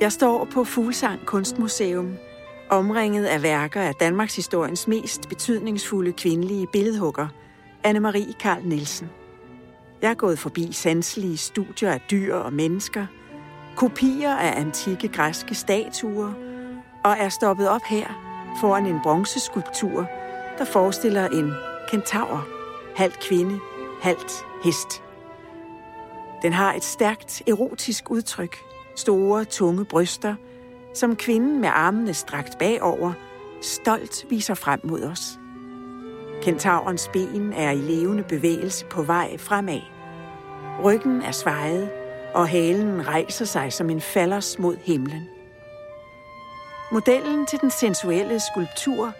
Jeg står på Fuglsang Kunstmuseum, omringet af værker af Danmarks historiens mest betydningsfulde kvindelige billedhugger, Anne-Marie Karl Nielsen. Jeg er gået forbi sanselige studier af dyr og mennesker, kopier af antikke græske statuer, og er stoppet op her foran en bronzeskulptur, der forestiller en kentaur, halvt kvinde, halvt hest. Den har et stærkt erotisk udtryk, store, tunge bryster, som kvinden med armene strakt bagover stolt viser frem mod os. Kentaurens ben er i levende bevægelse på vej fremad. Ryggen er svejet, og halen rejser sig som en fallers mod himlen. Modellen til den sensuelle skulptur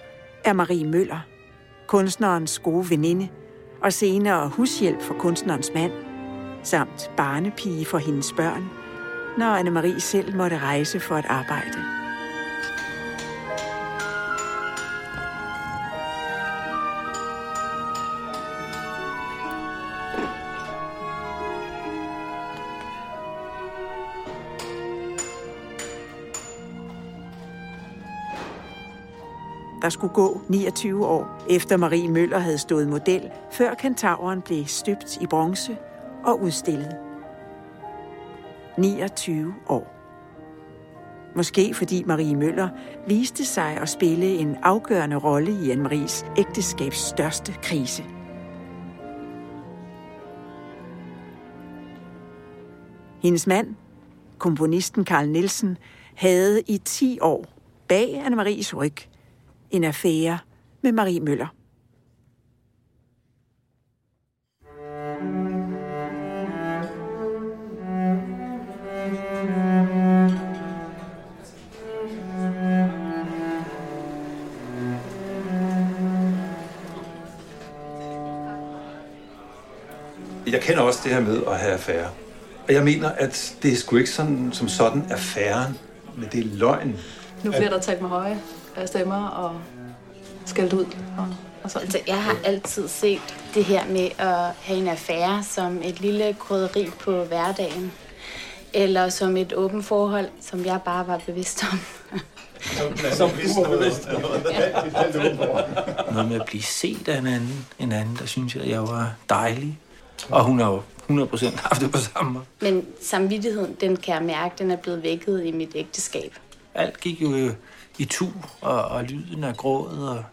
er Marie Møller, kunstnerens gode veninde og senere hushjælp for kunstnerens mand, samt barnepige for hendes børn, når Anne-Marie selv måtte rejse for at arbejde. Der skulle gå 29 år, efter Marie Møller havde stået model, før kentauren blev støbt i bronze og udstillet. 29 år. Måske fordi Marie Møller viste sig at spille en afgørende rolle i Anne-Maries ægteskabs største krise. Hendes mand, komponisten Karl Nielsen, havde i 10 år bag Anne-Maries ryg en affære med Marie Møller. Jeg kender også det her med at have affære. Og jeg mener, at det er sgu ikke sådan, som sådan affæren, men det er løgn. Nu bliver der talt med høje stemmer og skældt ud. Og, og sådan. Altså, jeg har altid set det her med at have en affære som et lille krydderi på hverdagen. Eller som et åbent forhold, som jeg bare var bevidst om. Som bevidst Noget med at blive set af en anden, en anden der synes jeg, jeg var dejlig. Og hun har jo 100% haft det på samme måde. Men samvittigheden, den kan jeg mærke, den er blevet vækket i mit ægteskab. Alt gik jo i tu, og, og lyden af grådet og,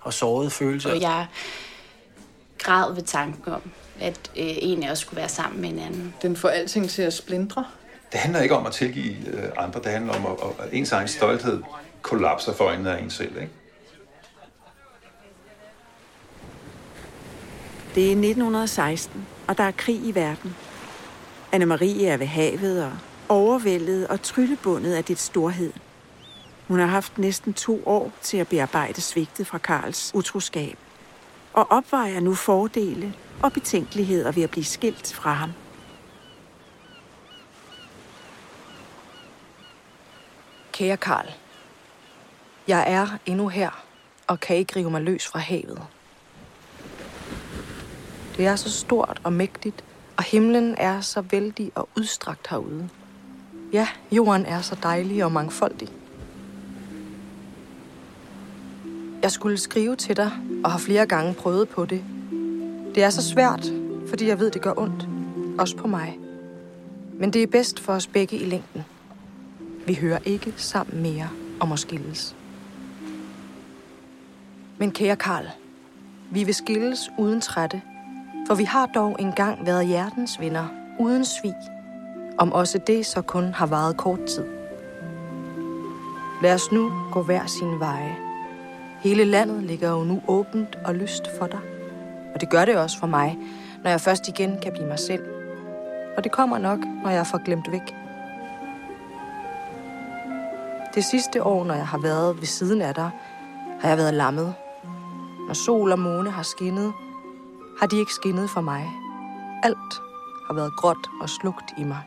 og sårede følelser. Og jeg græd ved tanken om, at øh, en af os skulle være sammen med en anden. Den får alting til at splindre. Det handler ikke om at tilgive øh, andre, det handler om, at, at ens egen stolthed kollapser for øjnene af en selv. Ikke? Det er 1916, og der er krig i verden. Anne-Marie er ved havet og overvældet og tryllebundet af dit storhed. Hun har haft næsten to år til at bearbejde svigtet fra Karls utroskab, og opvejer nu fordele og betænkeligheder ved at blive skilt fra ham. Kære Karl, jeg er endnu her og kan ikke rive mig løs fra havet. Det er så stort og mægtigt, og himlen er så vældig og udstrakt herude. Ja, jorden er så dejlig og mangfoldig. Jeg skulle skrive til dig, og har flere gange prøvet på det. Det er så svært, fordi jeg ved, det gør ondt. Også på mig. Men det er bedst for os begge i længden. Vi hører ikke sammen mere om at skilles. Men kære Karl, vi vil skilles uden trætte, for vi har dog engang været hjertens venner, uden svig, om også det så kun har varet kort tid. Lad os nu gå hver sin veje. Hele landet ligger jo nu åbent og lyst for dig. Og det gør det også for mig, når jeg først igen kan blive mig selv. Og det kommer nok, når jeg får glemt væk. Det sidste år, når jeg har været ved siden af dig, har jeg været lammet. Når sol og måne har skinnet, har de ikke skinnet for mig. Alt har været gråt og slugt i mig.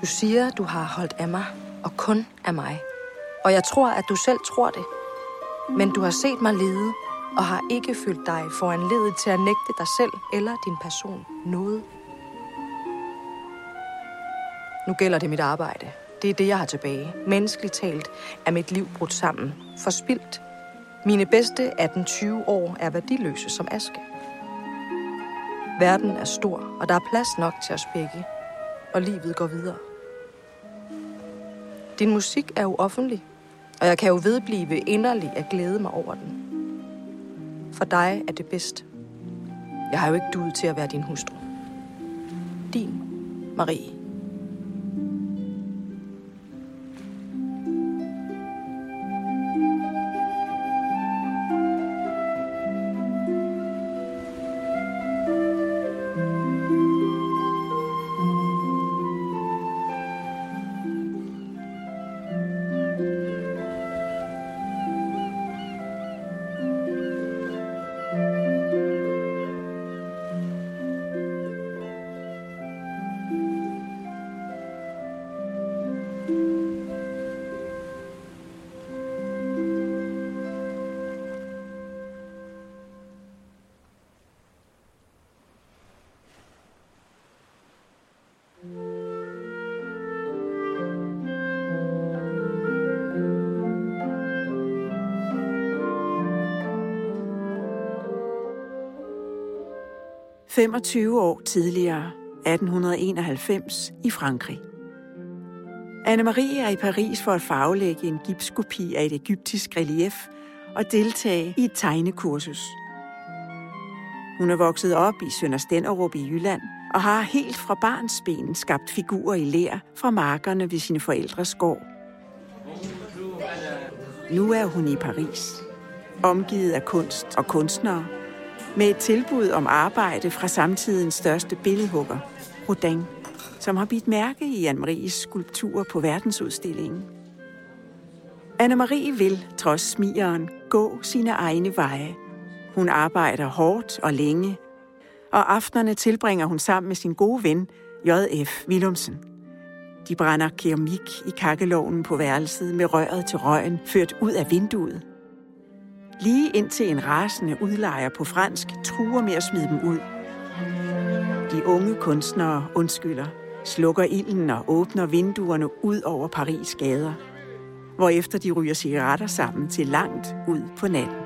Du siger, du har holdt af mig, og kun af mig. Og jeg tror, at du selv tror det. Men du har set mig lide, og har ikke følt dig foranledet til at nægte dig selv eller din person noget. Nu gælder det mit arbejde. Det er det, jeg har tilbage. Menneskeligt talt er mit liv brudt sammen. Forspildt. Mine bedste 18-20 år er værdiløse som aske. Verden er stor, og der er plads nok til os begge. Og livet går videre. Din musik er jo offentlig, og jeg kan jo vedblive inderligt at glæde mig over den. For dig er det bedst. Jeg har jo ikke duet til at være din hustru. Din Marie. – 25 år tidligere, 1891, i Frankrig. Anne-Marie er i Paris for at faglægge en gipskopi af et egyptisk relief og deltage i et tegnekursus. Hun er vokset op i Sønder Stenderup i Jylland og har helt fra barnsben skabt figurer i lær fra markerne ved sine forældres gård. Nu er hun i Paris, omgivet af kunst og kunstnere, med et tilbud om arbejde fra samtidens største billedhugger, Rodin, som har bidt mærke i Anne-Maries skulpturer på verdensudstillingen. Anne-Marie vil, trods smigeren, gå sine egne veje. Hun arbejder hårdt og længe, og aftenerne tilbringer hun sammen med sin gode ven, J.F. Willumsen. De brænder keramik i kakkeloven på værelset med røret til røgen ført ud af vinduet. Lige indtil en rasende udlejer på fransk truer med at smide dem ud. De unge kunstnere undskylder, slukker ilden og åbner vinduerne ud over Paris gader, hvorefter de ryger cigaretter sammen til langt ud på natten.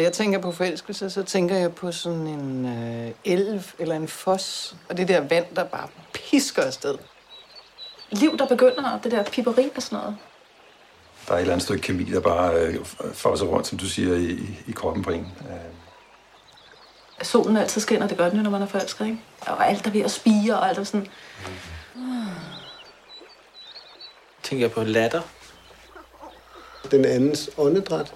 Når jeg tænker på forelskelse, så tænker jeg på sådan en øh, elv eller en fos, og det der vand, der bare pisker afsted. Liv, der begynder, det der piperi og sådan noget. Der er et eller andet stykke kemi, der bare øh, fosser rundt, som du siger, i, i kroppen på en. Øh. Solen altid skinner, det gør den jo, når man er forelsket, ikke? Og alt er ved at spire, og alt er sådan... Tænker jeg på latter. Den andens åndedræt.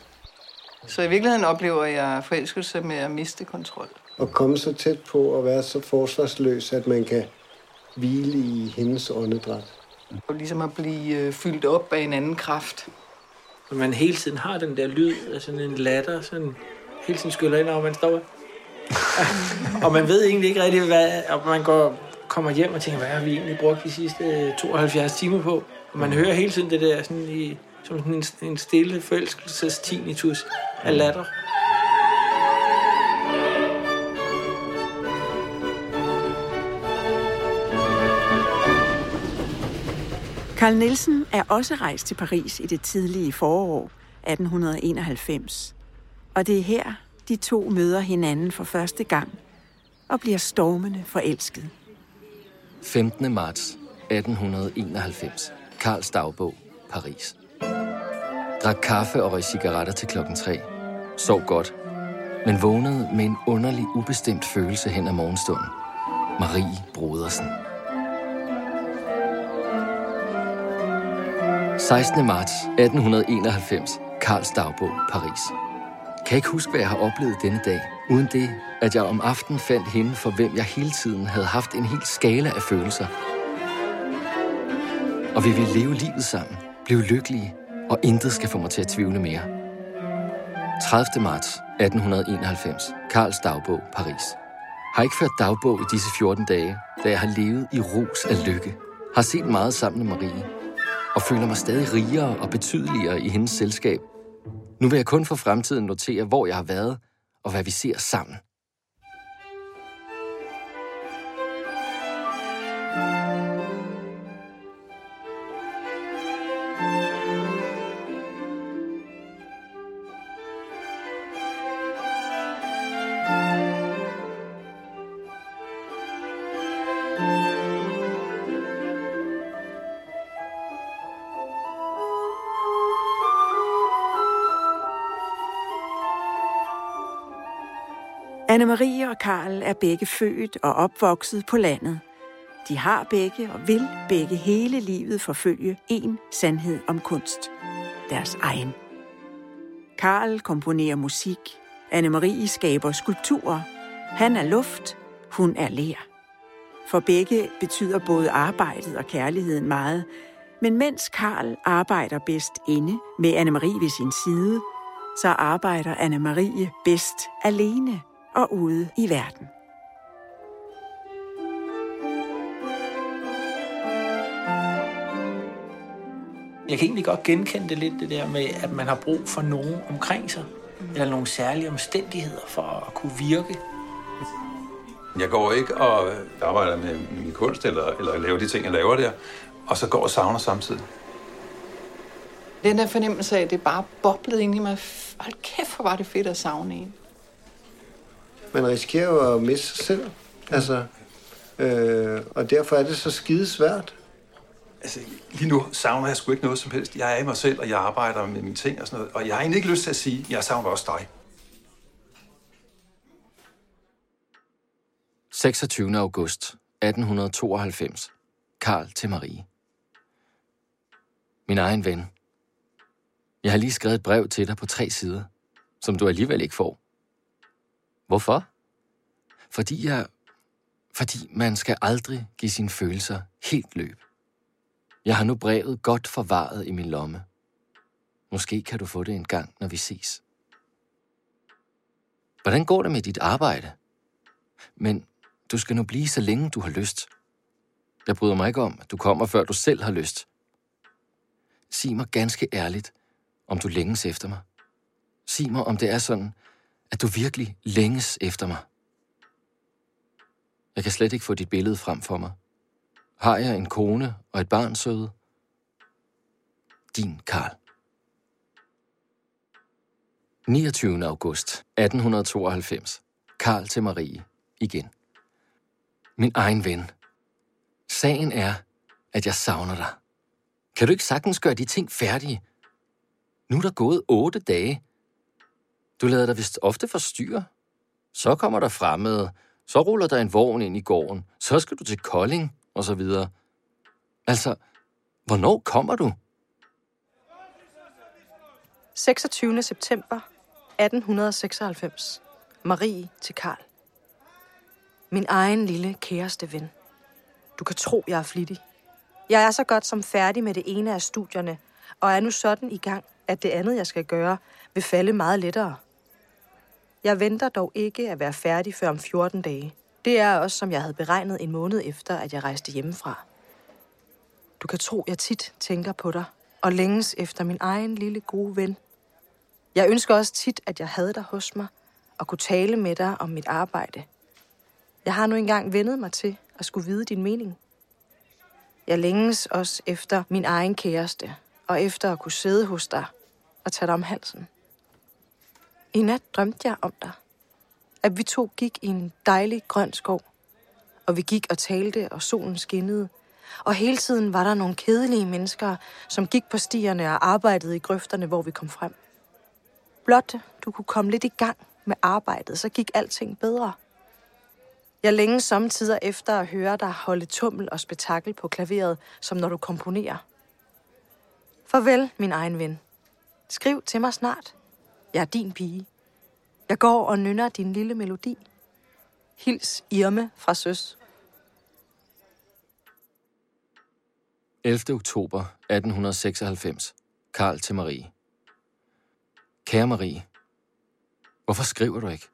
Så i virkeligheden oplever jeg forelskelse med at miste kontrol. Og komme så tæt på at være så forsvarsløs, at man kan hvile i hendes åndedræt. Og ligesom at blive øh, fyldt op af en anden kraft. Når man hele tiden har den der lyd af sådan en latter, sådan hele tiden skyller ind, og man står og man ved egentlig ikke rigtig, hvad, og man går, kommer hjem og tænker, hvad har vi egentlig brugt de sidste 72 timer på? Og man hører hele tiden det der sådan i, som sådan en, en stille forelskelses tinnitus af latter. Carl Nielsen er også rejst til Paris i det tidlige forår 1891. Og det er her, de to møder hinanden for første gang og bliver stormende forelsket. 15. marts 1891. Karls dagbog, Paris. Drak kaffe og røg cigaretter til klokken 3. Sov godt, men vågnede med en underlig, ubestemt følelse hen ad morgenstunden. Marie Brodersen. 16. marts 1891. Karls dagbog, Paris. Kan ikke huske, hvad jeg har oplevet denne dag, uden det, at jeg om aftenen fandt hende, for hvem jeg hele tiden havde haft en hel skala af følelser. Og vi vil leve livet sammen, blive lykkelige, og intet skal få mig til at tvivle mere. 30. marts 1891. Karls dagbog, Paris. Har ikke ført dagbog i disse 14 dage, da jeg har levet i ros af lykke. Har set meget sammen med Marie. og føler mig stadig rigere og betydeligere i hendes selskab. Nu vil jeg kun for fremtiden notere, hvor jeg har været, og hvad vi ser sammen. Anne-Marie og Karl er begge født og opvokset på landet. De har begge og vil begge hele livet forfølge en sandhed om kunst. Deres egen. Karl komponerer musik. Anne-Marie skaber skulpturer. Han er luft, hun er lær. For begge betyder både arbejdet og kærligheden meget, men mens Karl arbejder bedst inde med Anne-Marie ved sin side, så arbejder Anne-Marie bedst alene og ude i verden. Jeg kan egentlig godt genkende det lidt, det der med, at man har brug for nogen omkring sig, eller nogle særlige omstændigheder for at kunne virke. Jeg går ikke og arbejder med min kunst, eller, eller laver de ting, jeg laver der, og så går og savner samtidig. Den der fornemmelse af, at det bare boblede ind i mig. Hold kæft, hvor var det fedt at savne en. Man risikerer jo at miste sig selv. Altså, øh, og derfor er det så skide svært. Altså, lige nu savner jeg sgu ikke noget som helst. Jeg er i mig selv, og jeg arbejder med mine ting og sådan noget. Og jeg har egentlig ikke lyst til at sige, at jeg savner også dig. 26. august 1892. Karl til Marie. Min egen ven. Jeg har lige skrevet et brev til dig på tre sider, som du alligevel ikke får. Hvorfor? Fordi jeg... Fordi man skal aldrig give sine følelser helt løb. Jeg har nu brevet godt forvaret i min lomme. Måske kan du få det en gang, når vi ses. Hvordan går det med dit arbejde? Men du skal nu blive så længe du har lyst. Jeg bryder mig ikke om, at du kommer, før du selv har lyst. Sig mig ganske ærligt, om du længes efter mig. Sig mig, om det er sådan, at du virkelig længes efter mig. Jeg kan slet ikke få dit billede frem for mig. Har jeg en kone og et barn søde? Din Karl. 29. august 1892. Karl til Marie. Igen. Min egen ven. Sagen er, at jeg savner dig. Kan du ikke sagtens gøre de ting færdige? Nu er der gået otte dage. Du lader dig vist ofte forstyrre. Så kommer der fremmede, så ruller der en vogn ind i gården, så skal du til Kolding, og så videre. Altså, hvornår kommer du? 26. september 1896. Marie til Karl. Min egen lille kæreste ven. Du kan tro, jeg er flittig. Jeg er så godt som færdig med det ene af studierne, og er nu sådan i gang, at det andet, jeg skal gøre, vil falde meget lettere. Jeg venter dog ikke at være færdig før om 14 dage. Det er også, som jeg havde beregnet en måned efter, at jeg rejste hjemmefra. Du kan tro, jeg tit tænker på dig, og længes efter min egen lille gode ven. Jeg ønsker også tit, at jeg havde dig hos mig, og kunne tale med dig om mit arbejde. Jeg har nu engang vendet mig til at skulle vide din mening. Jeg længes også efter min egen kæreste, og efter at kunne sidde hos dig og tage dig om halsen. I nat drømte jeg om dig. At vi to gik i en dejlig grøn skov. Og vi gik og talte, og solen skinnede. Og hele tiden var der nogle kedelige mennesker, som gik på stierne og arbejdede i grøfterne, hvor vi kom frem. Blot du kunne komme lidt i gang med arbejdet, så gik alting bedre. Jeg længe samtidig efter at høre dig holde tummel og spektakel på klaveret, som når du komponerer. Farvel, min egen ven. Skriv til mig snart. Jeg er din pige. Jeg går og nynner din lille melodi. Hils Irme fra Søs. 11. oktober 1896. Karl til Marie. Kære Marie, hvorfor skriver du ikke?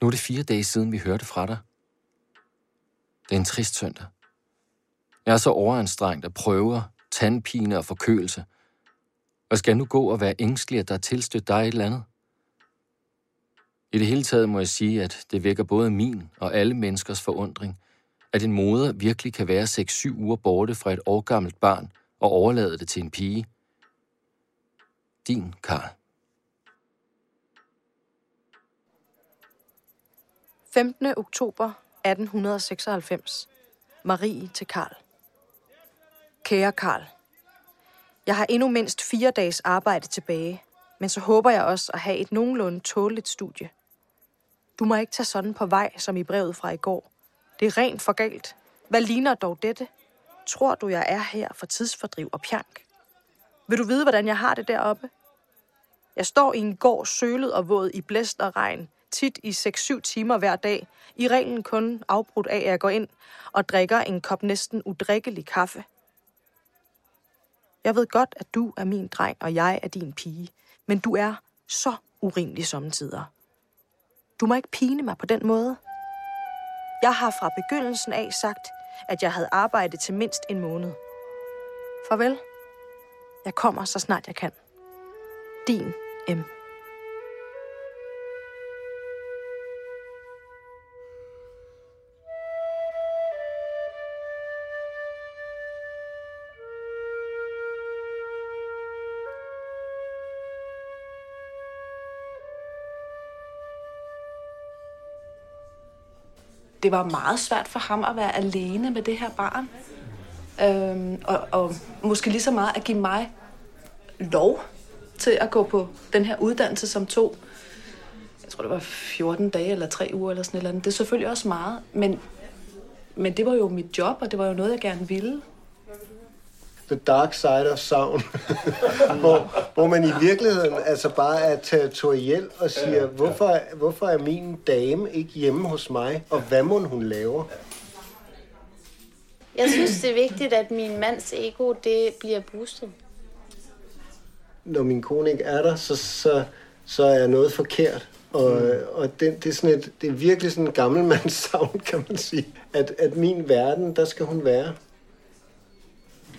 Nu er det fire dage siden, vi hørte fra dig. Det er en trist søndag. Jeg er så overanstrengt at prøver tandpine og forkølelse. Og skal nu gå og være ængstelig, at der er tilstødt dig et eller andet? I det hele taget må jeg sige, at det vækker både min og alle menneskers forundring, at en moder virkelig kan være 6-7 uger borte fra et årgammelt barn og overlade det til en pige. Din Karl. 15. oktober 1896. Marie til Karl. Kære Karl. Jeg har endnu mindst fire dages arbejde tilbage, men så håber jeg også at have et nogenlunde tåligt studie. Du må ikke tage sådan på vej, som i brevet fra i går. Det er rent for galt. Hvad ligner dog dette? Tror du, jeg er her for tidsfordriv og pjank? Vil du vide, hvordan jeg har det deroppe? Jeg står i en gård sølet og våd i blæst og regn, tit i 6-7 timer hver dag, i reglen kun afbrudt af, at jeg går ind og drikker en kop næsten udrikkelig kaffe. Jeg ved godt, at du er min dreng, og jeg er din pige, men du er så urimelig samtidig. Du må ikke pine mig på den måde. Jeg har fra begyndelsen af sagt, at jeg havde arbejdet til mindst en måned. Farvel. Jeg kommer så snart jeg kan. Din M. det var meget svært for ham at være alene med det her barn. Øhm, og, og måske lige så meget at give mig lov til at gå på den her uddannelse, som tog, jeg tror det var 14 dage eller 3 uger eller sådan et eller andet. Det er selvfølgelig også meget, men, men det var jo mit job, og det var jo noget, jeg gerne ville. The Dark Side of Sound, hvor, hvor man i virkeligheden altså bare er territoriel og siger, hvorfor, hvorfor er min dame ikke hjemme hos mig, og hvad må hun laver? Jeg synes, det er vigtigt, at min mands ego, det bliver boostet. Når min kone ikke er der, så, så, så er noget forkert. Og, mm. og det, det, er sådan et, det er virkelig sådan en gammelmandssavn, kan man sige. At, at min verden, der skal hun være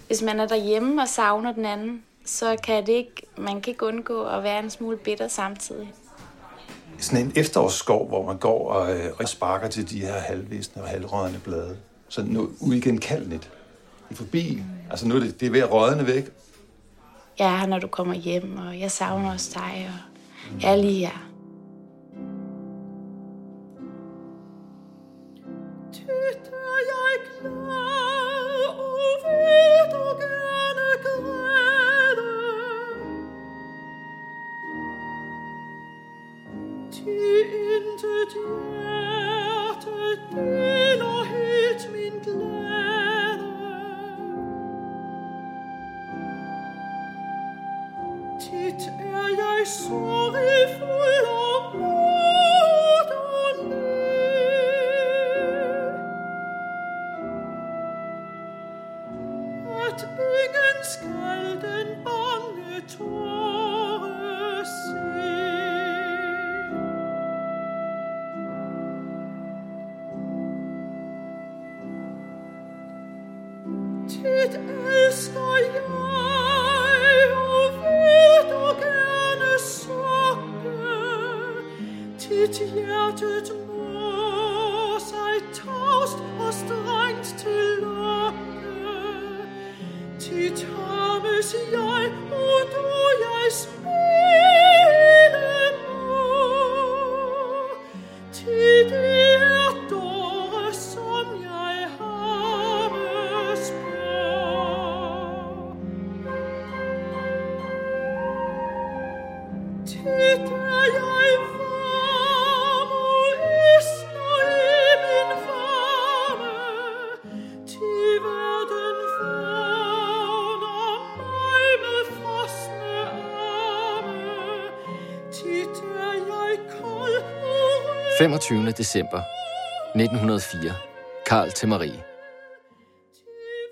hvis man er derhjemme og savner den anden, så kan det ikke, man kan ikke undgå at være en smule bitter samtidig. Sådan en efterårsskov, hvor man går og, øh, og sparker til de her halvvisne og halvrådende blade. Så nu uigenkaldeligt. I forbi. Altså nu er det, det er ved at rådne væk. Jeg er her, når du kommer hjem, og jeg savner også dig, og jeg er lige her. Tit hjertet må sig tavst og strengt til lokke, Tit 25. december 1904. Karl til Marie.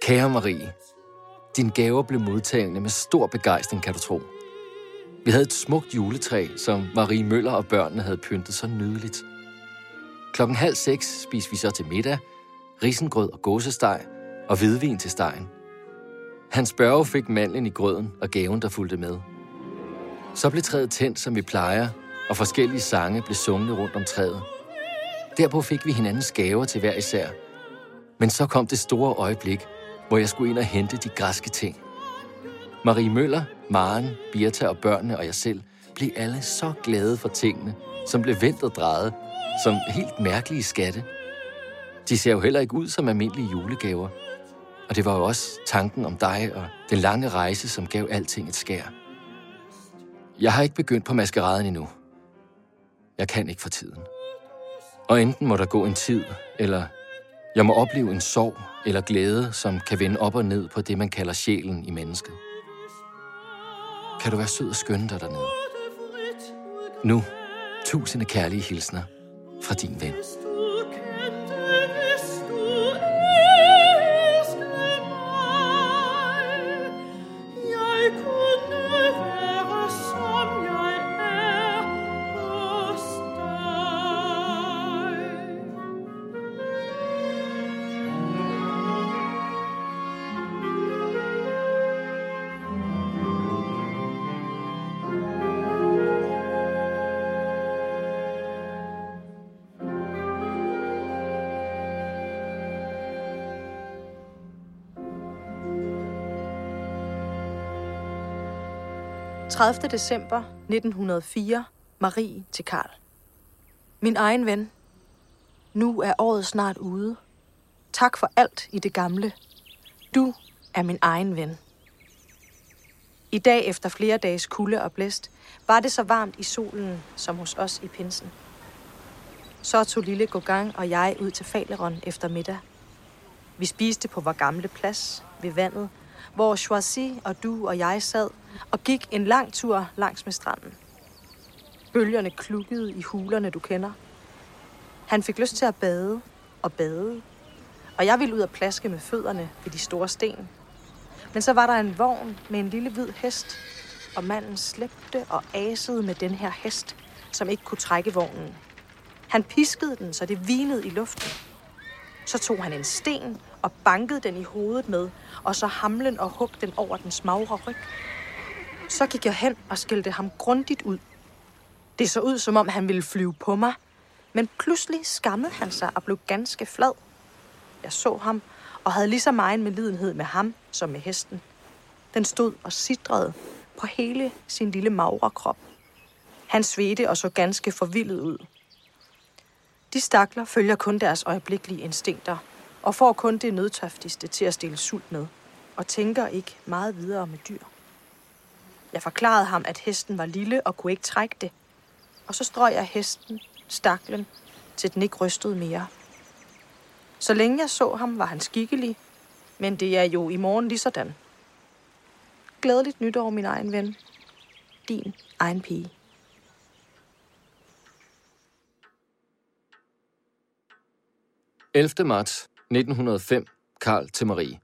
Kære Marie, din gaver blev modtagende med stor begejstring, kan du tro. Vi havde et smukt juletræ, som Marie Møller og børnene havde pyntet så nydeligt. Klokken halv seks spiste vi så til middag, risengrød og gåsesteg og hvidvin til stegen. Hans børge fik mandlen i grøden og gaven, der fulgte med. Så blev træet tændt, som vi plejer, og forskellige sange blev sunget rundt om træet. Derpå fik vi hinandens gaver til hver især. Men så kom det store øjeblik, hvor jeg skulle ind og hente de græske ting. Marie Møller, Maren, Birta og børnene og jeg selv blev alle så glade for tingene, som blev vendt og drejet, som helt mærkelige skatte. De ser jo heller ikke ud som almindelige julegaver. Og det var jo også tanken om dig og den lange rejse, som gav alting et skær. Jeg har ikke begyndt på maskeraden endnu. Jeg kan ikke for tiden. Og enten må der gå en tid, eller jeg må opleve en sorg eller glæde, som kan vende op og ned på det, man kalder sjælen i mennesket. Kan du være sød og skønne dig dernede? Nu, tusinde kærlige hilsner fra din ven. – 30. december 1904. Marie til Karl. Min egen ven. Nu er året snart ude. Tak for alt i det gamle. Du er min egen ven. I dag efter flere dages kulde og blæst, var det så varmt i solen, som hos os i pinsen. Så tog lille Gogang og jeg ud til Faleron efter middag. Vi spiste på vores gamle plads ved vandet, hvor Choisy og du og jeg sad og gik en lang tur langs med stranden. Bølgerne klukkede i hulerne, du kender. Han fik lyst til at bade og bade, og jeg ville ud og plaske med fødderne ved de store sten. Men så var der en vogn med en lille hvid hest, og manden slæbte og asede med den her hest, som ikke kunne trække vognen. Han piskede den, så det vinede i luften. Så tog han en sten og bankede den i hovedet med, og så hamlen og hugte den over den magre ryg. Så gik jeg hen og skældte ham grundigt ud. Det så ud, som om han ville flyve på mig, men pludselig skammede han sig og blev ganske flad. Jeg så ham og havde lige så meget medlidenhed med ham som med hesten. Den stod og sidrede på hele sin lille magre krop. Han svedte og så ganske forvildet ud. De stakler følger kun deres øjeblikkelige instinkter og får kun det nødtøftigste til at stille sult med, og tænker ikke meget videre med dyr. Jeg forklarede ham, at hesten var lille og kunne ikke trække det, og så strøg jeg hesten, staklen, til den ikke rystede mere. Så længe jeg så ham, var han skikkelig, men det er jo i morgen lige sådan. Glædeligt nytår, min egen ven. Din egen pige. – 11. marts 1905. Karl til Marie.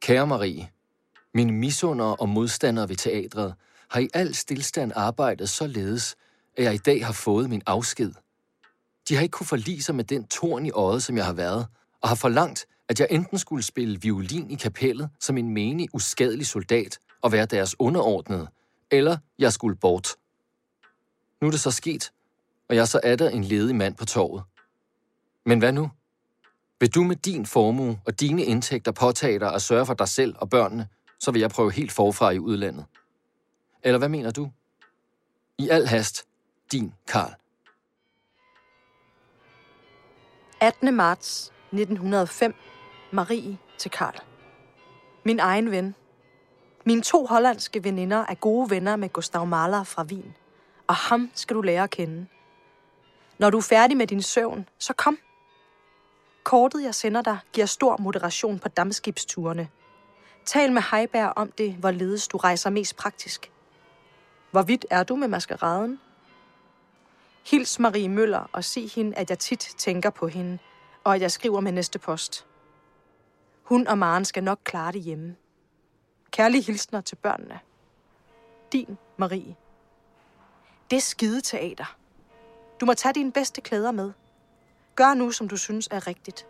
Kære Marie, mine misundere og modstandere ved teatret har i al stillstand arbejdet således, at jeg i dag har fået min afsked. De har ikke kunne forlige sig med den torn i øjet, som jeg har været, og har forlangt, at jeg enten skulle spille violin i kapellet som en menig, uskadelig soldat og være deres underordnede, eller jeg skulle bort. Nu er det så sket, og jeg så er der en ledig mand på torvet. Men hvad nu? Vil du med din formue og dine indtægter påtage dig at sørge for dig selv og børnene, så vil jeg prøve helt forfra i udlandet. Eller hvad mener du? I al hast, din Karl. 18. marts 1905. Marie til Karl. Min egen ven. Mine to hollandske veninder er gode venner med Gustav Mahler fra Wien. Og ham skal du lære at kende. Når du er færdig med din søvn, så kom. Kortet, jeg sender dig, giver stor moderation på dammskibsturene. Tal med Heiberg om det, hvorledes du rejser mest praktisk. Hvor vidt er du med maskeraden? Hils Marie Møller og sig hende, at jeg tit tænker på hende, og at jeg skriver med næste post. Hun og Maren skal nok klare det hjemme. Kærlige hilsner til børnene. Din Marie. Det er skide teater. Du må tage dine bedste klæder med. Gør nu, som du synes er rigtigt.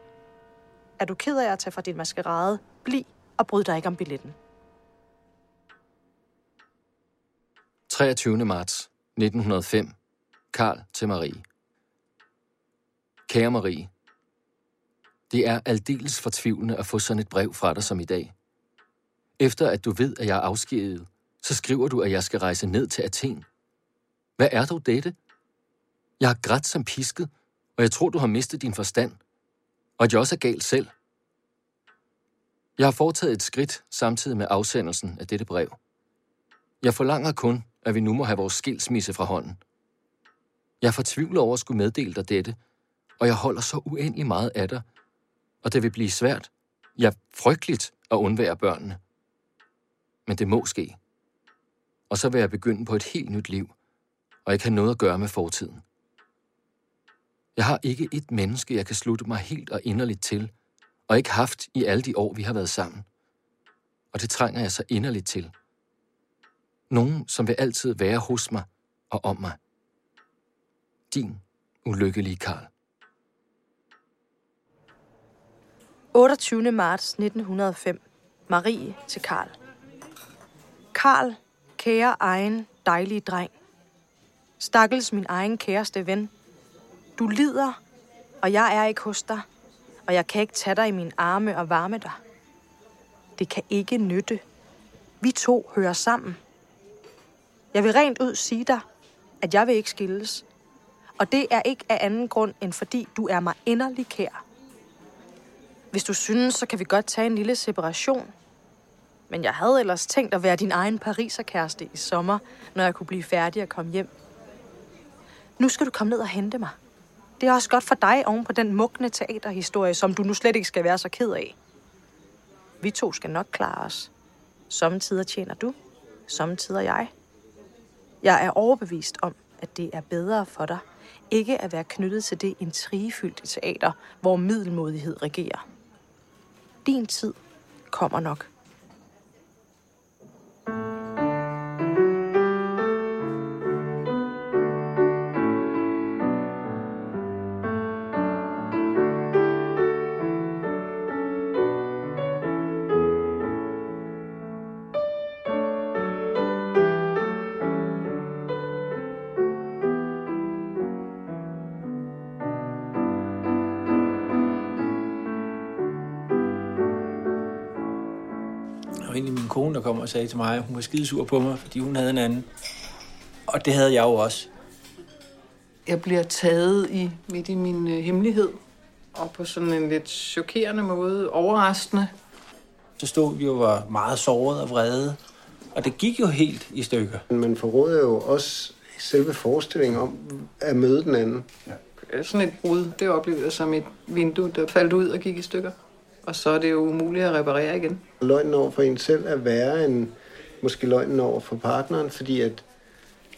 Er du ked af at tage fra din maskerade, bliv og bryd dig ikke om billetten. 23. marts 1905. Karl til Marie. Kære Marie, det er aldeles fortvivlende at få sådan et brev fra dig som i dag. Efter at du ved, at jeg er afskediget, så skriver du, at jeg skal rejse ned til Athen. Hvad er dog dette? Jeg har grædt som pisket, og jeg tror, du har mistet din forstand, og at jeg også er galt selv. Jeg har foretaget et skridt samtidig med afsendelsen af dette brev. Jeg forlanger kun, at vi nu må have vores skilsmisse fra hånden. Jeg fortvivler over at skulle meddele dig dette, og jeg holder så uendelig meget af dig, og det vil blive svært, ja, frygteligt at undvære børnene. Men det må ske. Og så vil jeg begynde på et helt nyt liv, og ikke have noget at gøre med fortiden. Jeg har ikke et menneske, jeg kan slutte mig helt og inderligt til, og ikke haft i alle de år, vi har været sammen. Og det trænger jeg så inderligt til. Nogen, som vil altid være hos mig og om mig. Din ulykkelige Karl. 28. marts 1905. Marie til Karl. Karl, kære egen dejlige dreng. Stakkels min egen kæreste ven. Du lider, og jeg er ikke hos dig, og jeg kan ikke tage dig i mine arme og varme dig. Det kan ikke nytte. Vi to hører sammen. Jeg vil rent ud sige dig, at jeg vil ikke skilles. Og det er ikke af anden grund, end fordi du er mig inderlig kær. Hvis du synes, så kan vi godt tage en lille separation. Men jeg havde ellers tænkt at være din egen pariserkæreste i sommer, når jeg kunne blive færdig og komme hjem. Nu skal du komme ned og hente mig. Det er også godt for dig oven på den mugne teaterhistorie, som du nu slet ikke skal være så ked af. Vi to skal nok klare os. Sommetider tjener du, sommetider jeg. Jeg er overbevist om, at det er bedre for dig, ikke at være knyttet til det intrigefyldte teater, hvor middelmodighed regerer. Din tid kommer nok. Og sagde til mig, at hun var skidesur på mig, fordi hun havde en anden. Og det havde jeg jo også. Jeg bliver taget i midt i min øh, hemmelighed, og på sådan en lidt chokerende måde, overraskende. Så stod vi jo var meget såret og vrede. Og det gik jo helt i stykker. Man forråder jo også selve forestillingen om at møde den anden. Sådan et brud, det oplevede jeg som et vindue, der faldt ud og gik i stykker. Og så er det jo umuligt at reparere igen. Løgnen over for en selv er værre end måske løgnen over for partneren, fordi at,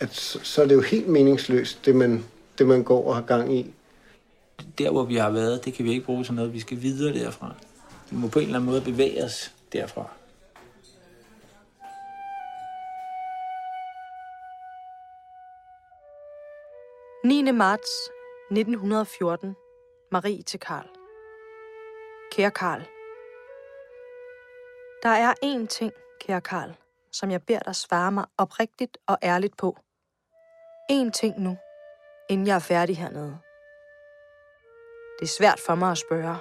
at så så er det jo helt meningsløst, det man, det man går og har gang i. Der, hvor vi har været, det kan vi ikke bruge til noget. Vi skal videre derfra. Vi må på en eller anden måde bevæge os derfra. – 9. marts 1914. Marie til Karl. Kære Karl. Der er én ting, kære Karl, som jeg beder dig svare mig oprigtigt og ærligt på. En ting nu, inden jeg er færdig hernede. Det er svært for mig at spørge.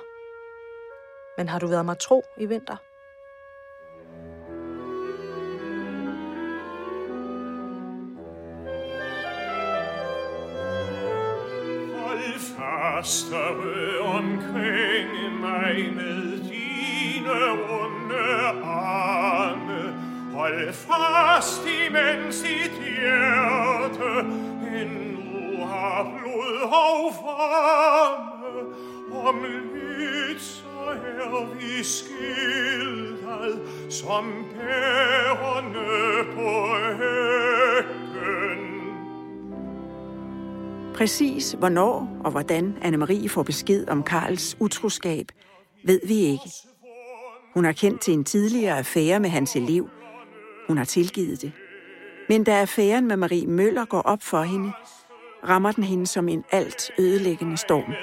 Men har du været mig tro i vinter? Fastere omkring mig med dine runde arme. Hold fast imens dit hjerte endnu har blod og varme. Om lidt så er vi skildret som bærerne på hækken. Præcis hvornår og hvordan Anne-Marie får besked om Karls utroskab, ved vi ikke. Hun har kendt til en tidligere affære med hans elev. Hun har tilgivet det. Men da affæren med Marie Møller går op for hende, rammer den hende som en alt ødelæggende storm.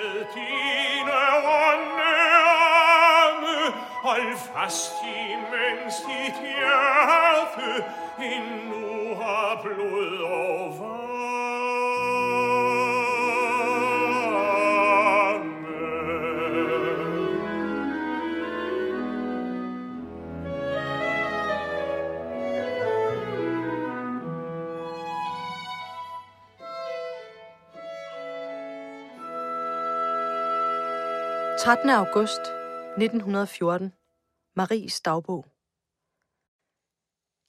Hold fast imens dit hjerte endnu har blod over 13. august 1914. Maries dagbog.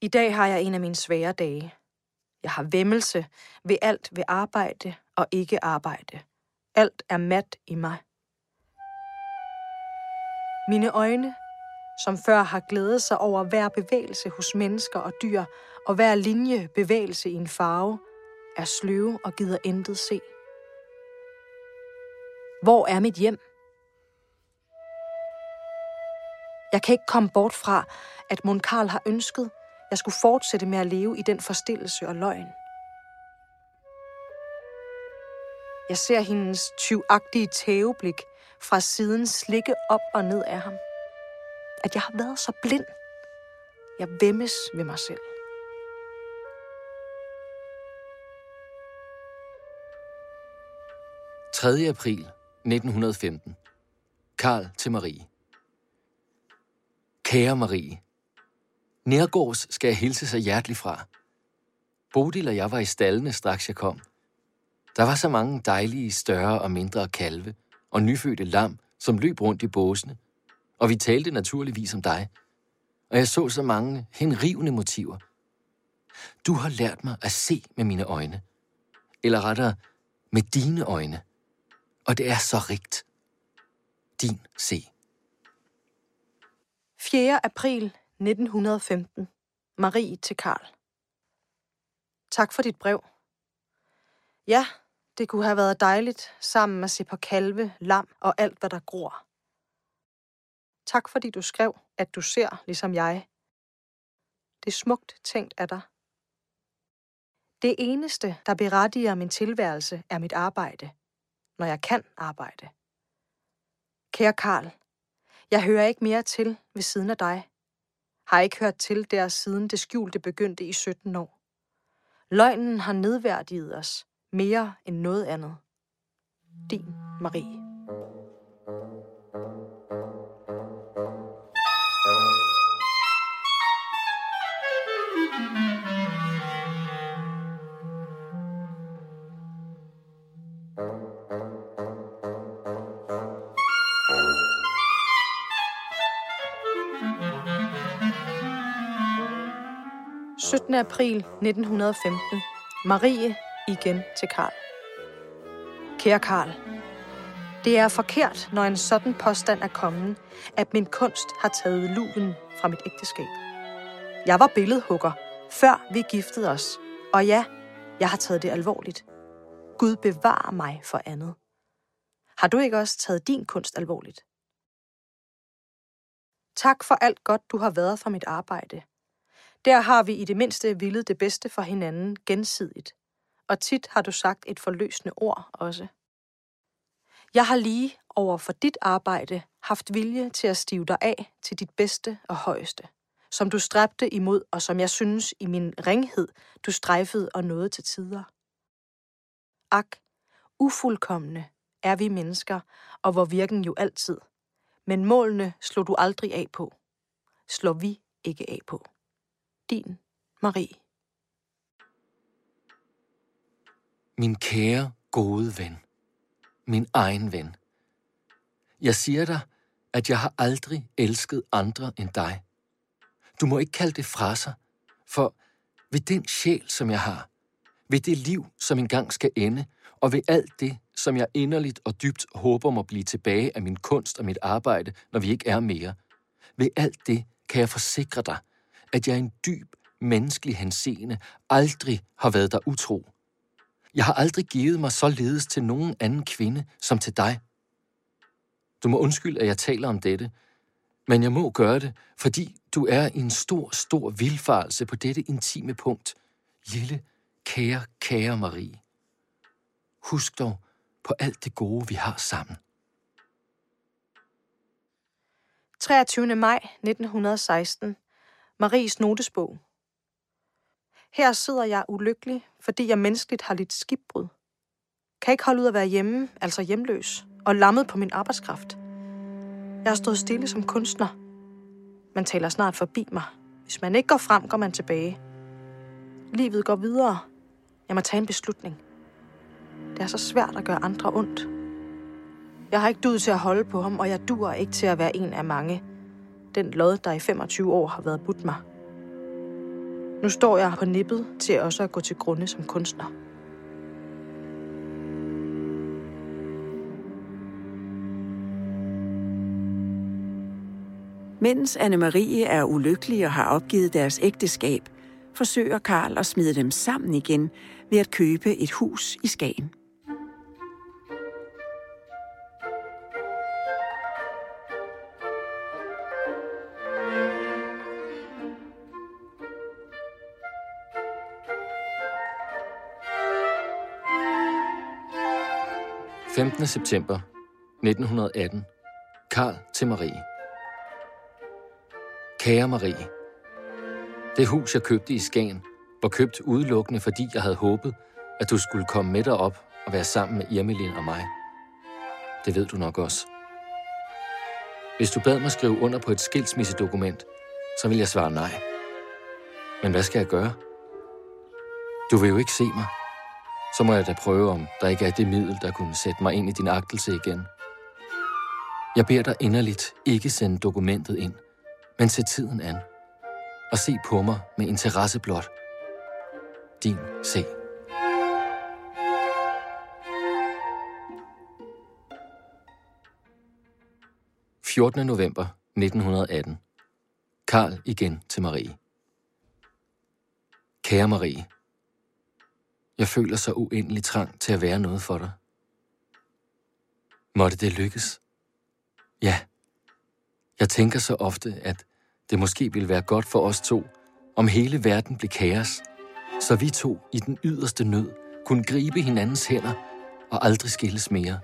I dag har jeg en af mine svære dage. Jeg har vemmelse ved alt ved arbejde og ikke arbejde. Alt er mat i mig. Mine øjne, som før har glædet sig over hver bevægelse hos mennesker og dyr, og hver linje bevægelse i en farve, er sløve og gider intet se. Hvor er mit hjem? Jeg kan ikke komme bort fra, at Mon Karl har ønsket, jeg skulle fortsætte med at leve i den forstillelse og løgn. Jeg ser hendes tyvagtige tæveblik fra siden slikke op og ned af ham. At jeg har været så blind. Jeg vemmes ved mig selv. – 3. april 1915. Karl til Marie. Kære Marie, Nærgårds skal jeg hilse sig hjerteligt fra. Bodil og jeg var i stallene, straks jeg kom. Der var så mange dejlige, større og mindre kalve og nyfødte lam, som løb rundt i båsene, og vi talte naturligvis om dig. Og jeg så så mange henrivende motiver. Du har lært mig at se med mine øjne. Eller rettere, med dine øjne. Og det er så rigt. Din se. 4. april 1915. Marie til Karl. Tak for dit brev. Ja, det kunne have været dejligt sammen at se på kalve, lam og alt, hvad der gror. Tak fordi du skrev, at du ser ligesom jeg. Det er smukt tænkt af dig. Det eneste, der berettiger min tilværelse, er mit arbejde, når jeg kan arbejde. Kære Karl, jeg hører ikke mere til ved siden af dig. Har ikke hørt til der siden det skjulte begyndte i 17 år. Løgnen har nedværdiget os mere end noget andet. Din Marie. – 17. april 1915. Marie igen til Karl. Kære Karl, det er forkert, når en sådan påstand er kommet, at min kunst har taget luven fra mit ægteskab. Jeg var billedhugger, før vi giftede os, og ja, jeg har taget det alvorligt. Gud bevarer mig for andet. Har du ikke også taget din kunst alvorligt? Tak for alt godt, du har været for mit arbejde. Der har vi i det mindste villet det bedste for hinanden gensidigt. Og tit har du sagt et forløsende ord også. Jeg har lige over for dit arbejde haft vilje til at stive dig af til dit bedste og højeste, som du stræbte imod, og som jeg synes i min ringhed, du strejfede og nåede til tider. Ak, ufuldkommende er vi mennesker, og hvor virken jo altid. Men målene slog du aldrig af på. Slår vi ikke af på. Din Marie. Min kære, gode ven. Min egen ven. Jeg siger dig, at jeg har aldrig elsket andre end dig. Du må ikke kalde det fra sig, for ved den sjæl, som jeg har, ved det liv, som engang skal ende, og ved alt det, som jeg inderligt og dybt håber må blive tilbage af min kunst og mit arbejde, når vi ikke er mere. Ved alt det kan jeg forsikre dig, at jeg en dyb menneskelig henseende aldrig har været der utro. Jeg har aldrig givet mig således til nogen anden kvinde som til dig. Du må undskylde, at jeg taler om dette, men jeg må gøre det, fordi du er i en stor, stor vilfarelse på dette intime punkt. Lille, kære, kære Marie. Husk dog på alt det gode, vi har sammen. 23. maj 1916. Maries notesbog. Her sidder jeg ulykkelig, fordi jeg menneskeligt har lidt skibbrud. Kan ikke holde ud at være hjemme, altså hjemløs, og lammet på min arbejdskraft. Jeg har stået stille som kunstner. Man taler snart forbi mig. Hvis man ikke går frem, går man tilbage. Livet går videre. Jeg må tage en beslutning. Det er så svært at gøre andre ondt. Jeg har ikke dud til at holde på ham, og jeg duer ikke til at være en af mange. Den lod, der i 25 år har været budt mig. Nu står jeg på nippet til også at gå til grunde som kunstner. Mens Anne-Marie er ulykkelig og har opgivet deres ægteskab, forsøger Karl at smide dem sammen igen ved at købe et hus i Skagen. – 15. september 1918. Karl til Marie. Kære Marie, det hus, jeg købte i Skagen, var købt udelukkende, fordi jeg havde håbet, at du skulle komme med derop og være sammen med Irmelin og mig. Det ved du nok også. Hvis du bad mig skrive under på et skilsmissedokument, så vil jeg svare nej. Men hvad skal jeg gøre? Du vil jo ikke se mig. Så må jeg da prøve, om der ikke er det middel, der kunne sætte mig ind i din agtelse igen. Jeg beder dig inderligt ikke sende dokumentet ind, men se tiden an og se på mig med interesse blot. Din C. – 14. november 1918. Karl igen til Marie. Kære Marie, jeg føler så uendelig trang til at være noget for dig. Måtte det lykkes? Ja. Jeg tænker så ofte, at det måske ville være godt for os to, om hele verden blev kaos, så vi to i den yderste nød kunne gribe hinandens hænder og aldrig skilles mere,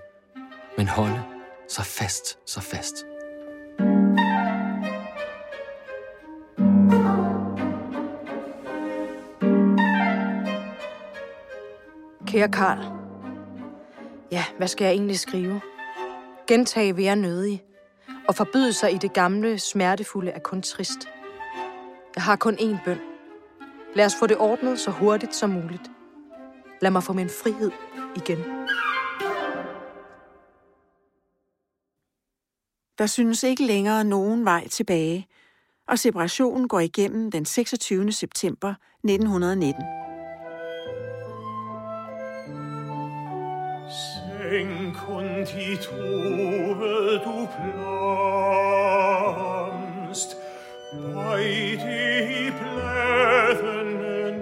men holde så fast, så fast. Kære Karl. Ja, hvad skal jeg egentlig skrive? Gentage vil jeg nødig, og forbyde sig i det gamle, smertefulde er kun trist. Jeg har kun én bøn. Lad os få det ordnet så hurtigt som muligt. Lad mig få min frihed igen. Der synes ikke længere nogen vej tilbage, og separationen går igennem den 26. september 1919. Denk und die Tore du planst, bei die Bläden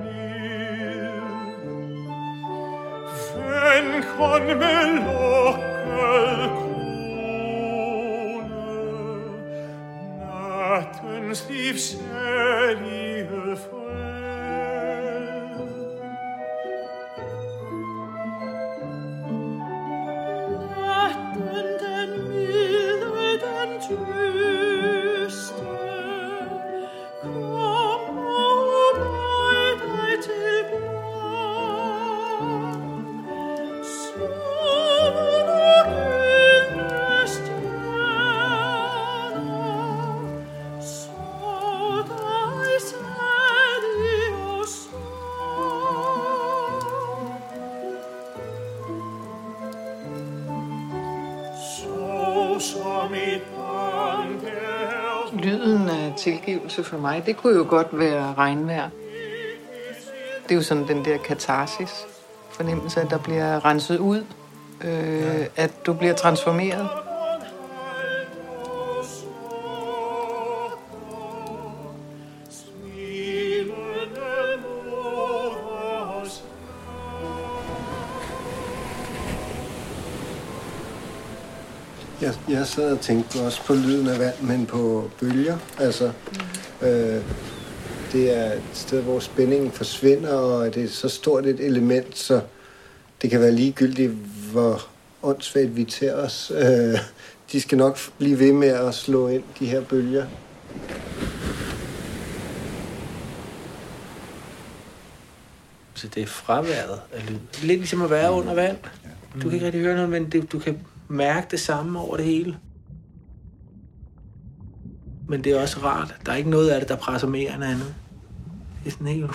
nil. Wenn con me lockel kone, natens liebselige Frau, tilgivelse for mig, det kunne jo godt være regnvejr. Det er jo sådan den der katarsis fornemmelse, at der bliver renset ud, øh, at du bliver transformeret. Jeg, sad og tænkte også på lyden af vand, men på bølger. Altså, øh, det er et sted, hvor spændingen forsvinder, og det er så stort et element, så det kan være ligegyldigt, hvor åndssvagt vi til os øh, de skal nok blive ved med at slå ind, de her bølger. Så det er fraværet af lyd. Lidt ligesom at være under vand. Du kan ikke rigtig høre noget, men det, du kan mærke det samme over det hele. Men det er også rart. Der er ikke noget af det, der presser mere end andet. Det er sådan helt...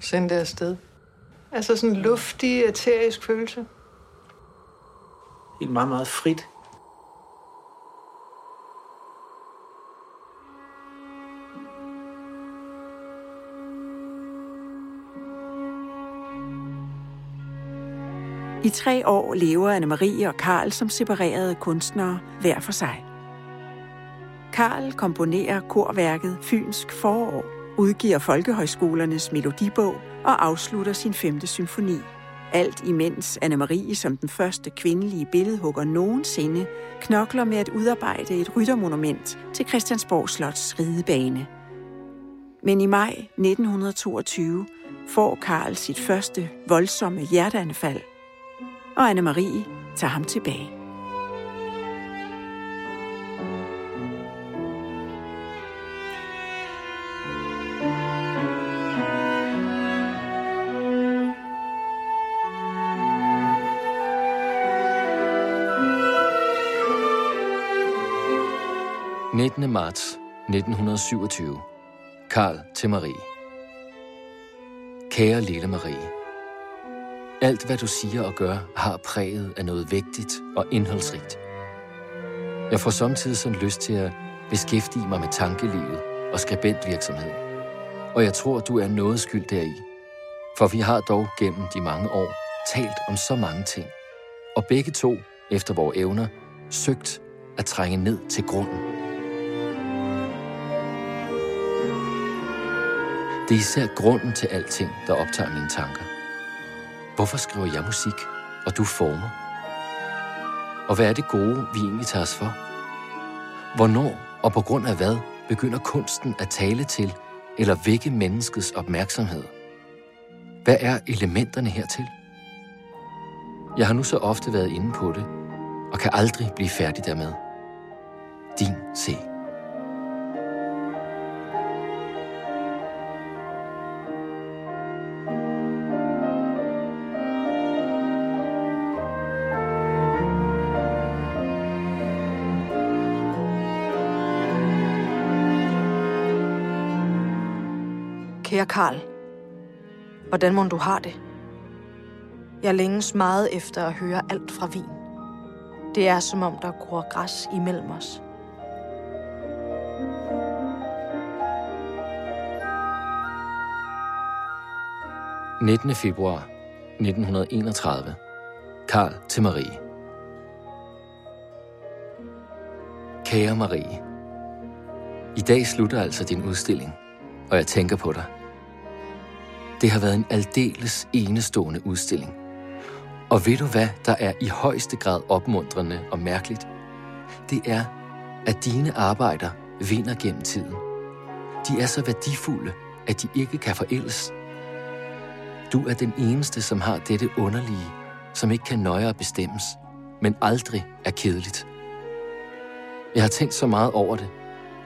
Send det afsted. Altså sådan en luftig, eterisk følelse. Helt meget, meget frit. I tre år lever Anne-Marie og Karl som separerede kunstnere hver for sig. Karl komponerer korværket Fynsk Forår, udgiver Folkehøjskolernes Melodibog og afslutter sin femte symfoni. Alt imens Anne-Marie som den første kvindelige billedhugger nogensinde knokler med at udarbejde et ryttermonument til Christiansborg Slots ridebane. Men i maj 1922 får Karl sit første voldsomme hjerteanfald, og Anne-Marie tager ham tilbage. – 19. marts 1927. Karl til Marie. Kære lille Marie. Alt, hvad du siger og gør, har præget af noget vægtigt og indholdsrigt. Jeg får samtidig sådan lyst til at beskæftige mig med tankelivet og skribentvirksomhed. Og jeg tror, du er noget skyld deri. For vi har dog gennem de mange år talt om så mange ting. Og begge to, efter vores evner, søgt at trænge ned til grunden. Det er især grunden til alting, der optager mine tanker. Hvorfor skriver jeg musik, og du former? Og hvad er det gode, vi egentlig tager os for? Hvornår og på grund af hvad begynder kunsten at tale til eller vække menneskets opmærksomhed? Hvad er elementerne hertil? Jeg har nu så ofte været inde på det, og kan aldrig blive færdig dermed. Din C. Kære Karl, hvordan må du har det? Jeg længes meget efter at høre alt fra vin. Det er som om, der gror græs imellem os. – 19. februar 1931. Karl til Marie. Kære Marie. I dag slutter altså din udstilling, og jeg tænker på dig. Det har været en aldeles enestående udstilling. Og ved du hvad, der er i højeste grad opmuntrende og mærkeligt? Det er, at dine arbejder vinder gennem tiden. De er så værdifulde, at de ikke kan forældes. Du er den eneste, som har dette underlige, som ikke kan nøjere bestemmes, men aldrig er kedeligt. Jeg har tænkt så meget over det,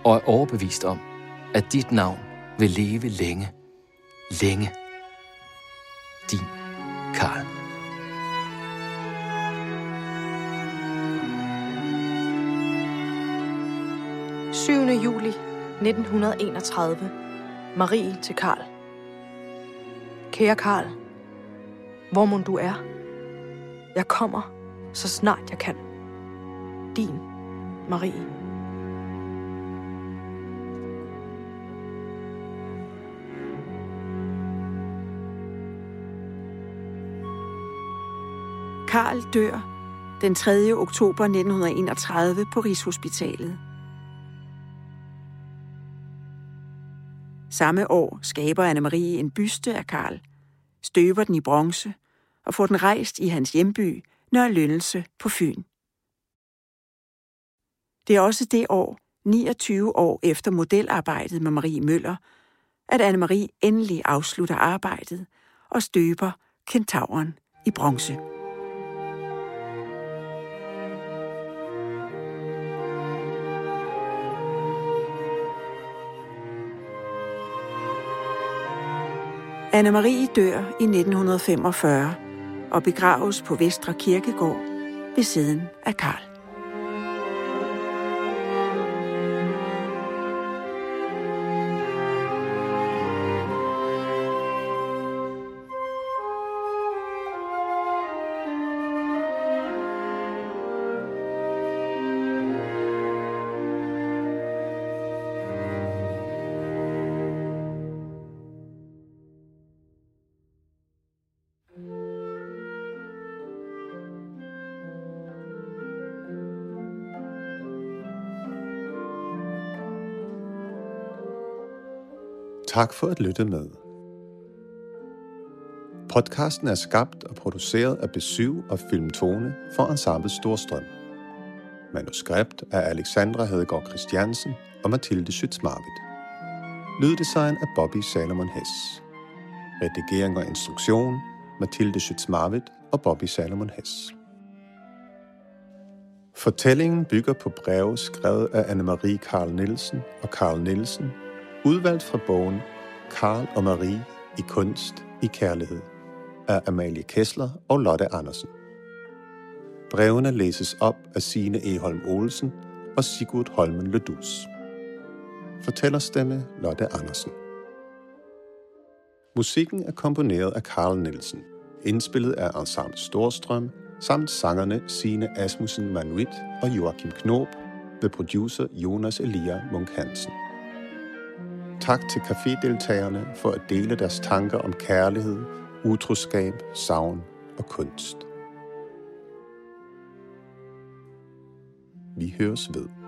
og er overbevist om, at dit navn vil leve længe. Længe. Din Karl. – 7. juli 1931. Marie til Karl. Kære Karl, hvor må du er? Jeg kommer, så snart jeg kan. Din Marie. Karl dør den 3. oktober 1931 på Rigshospitalet. Samme år skaber Anne-Marie en byste af Karl, støber den i bronze og får den rejst i hans hjemby, Nørre Lønnelse på Fyn. Det er også det år, 29 år efter modelarbejdet med Marie Møller, at Anne-Marie endelig afslutter arbejdet og støber kentauren i bronze. Anne-Marie dør i 1945 og begraves på Vestre Kirkegård ved siden af Karl. Tak for at lytte med. Podcasten er skabt og produceret af Besøg og Filmtone for Ensemble Storstrøm. Manuskript af Alexandra Hedegaard Christiansen og Mathilde Schütz-Marvitt. Lyddesign af Bobby Salomon Hess. Redigering og instruktion Mathilde Schütz-Marvitt og Bobby Salomon Hess. Fortællingen bygger på breve skrevet af Anne-Marie Karl Nielsen og Karl Nielsen Udvalgt fra bogen Karl og Marie i kunst i kærlighed af Amalie Kessler og Lotte Andersen. Brevene læses op af Signe Eholm Olsen og Sigurd Holmen Ledus. Fortællerstemme Lotte Andersen. Musikken er komponeret af Karl Nielsen, indspillet af Ensemble Storstrøm, samt sangerne Signe Asmussen Manuit og Joachim Knob ved producer Jonas Elia Munk Hansen. Tak til cafédeltagerne for at dele deres tanker om kærlighed, utroskab, savn og kunst. Vi høres ved.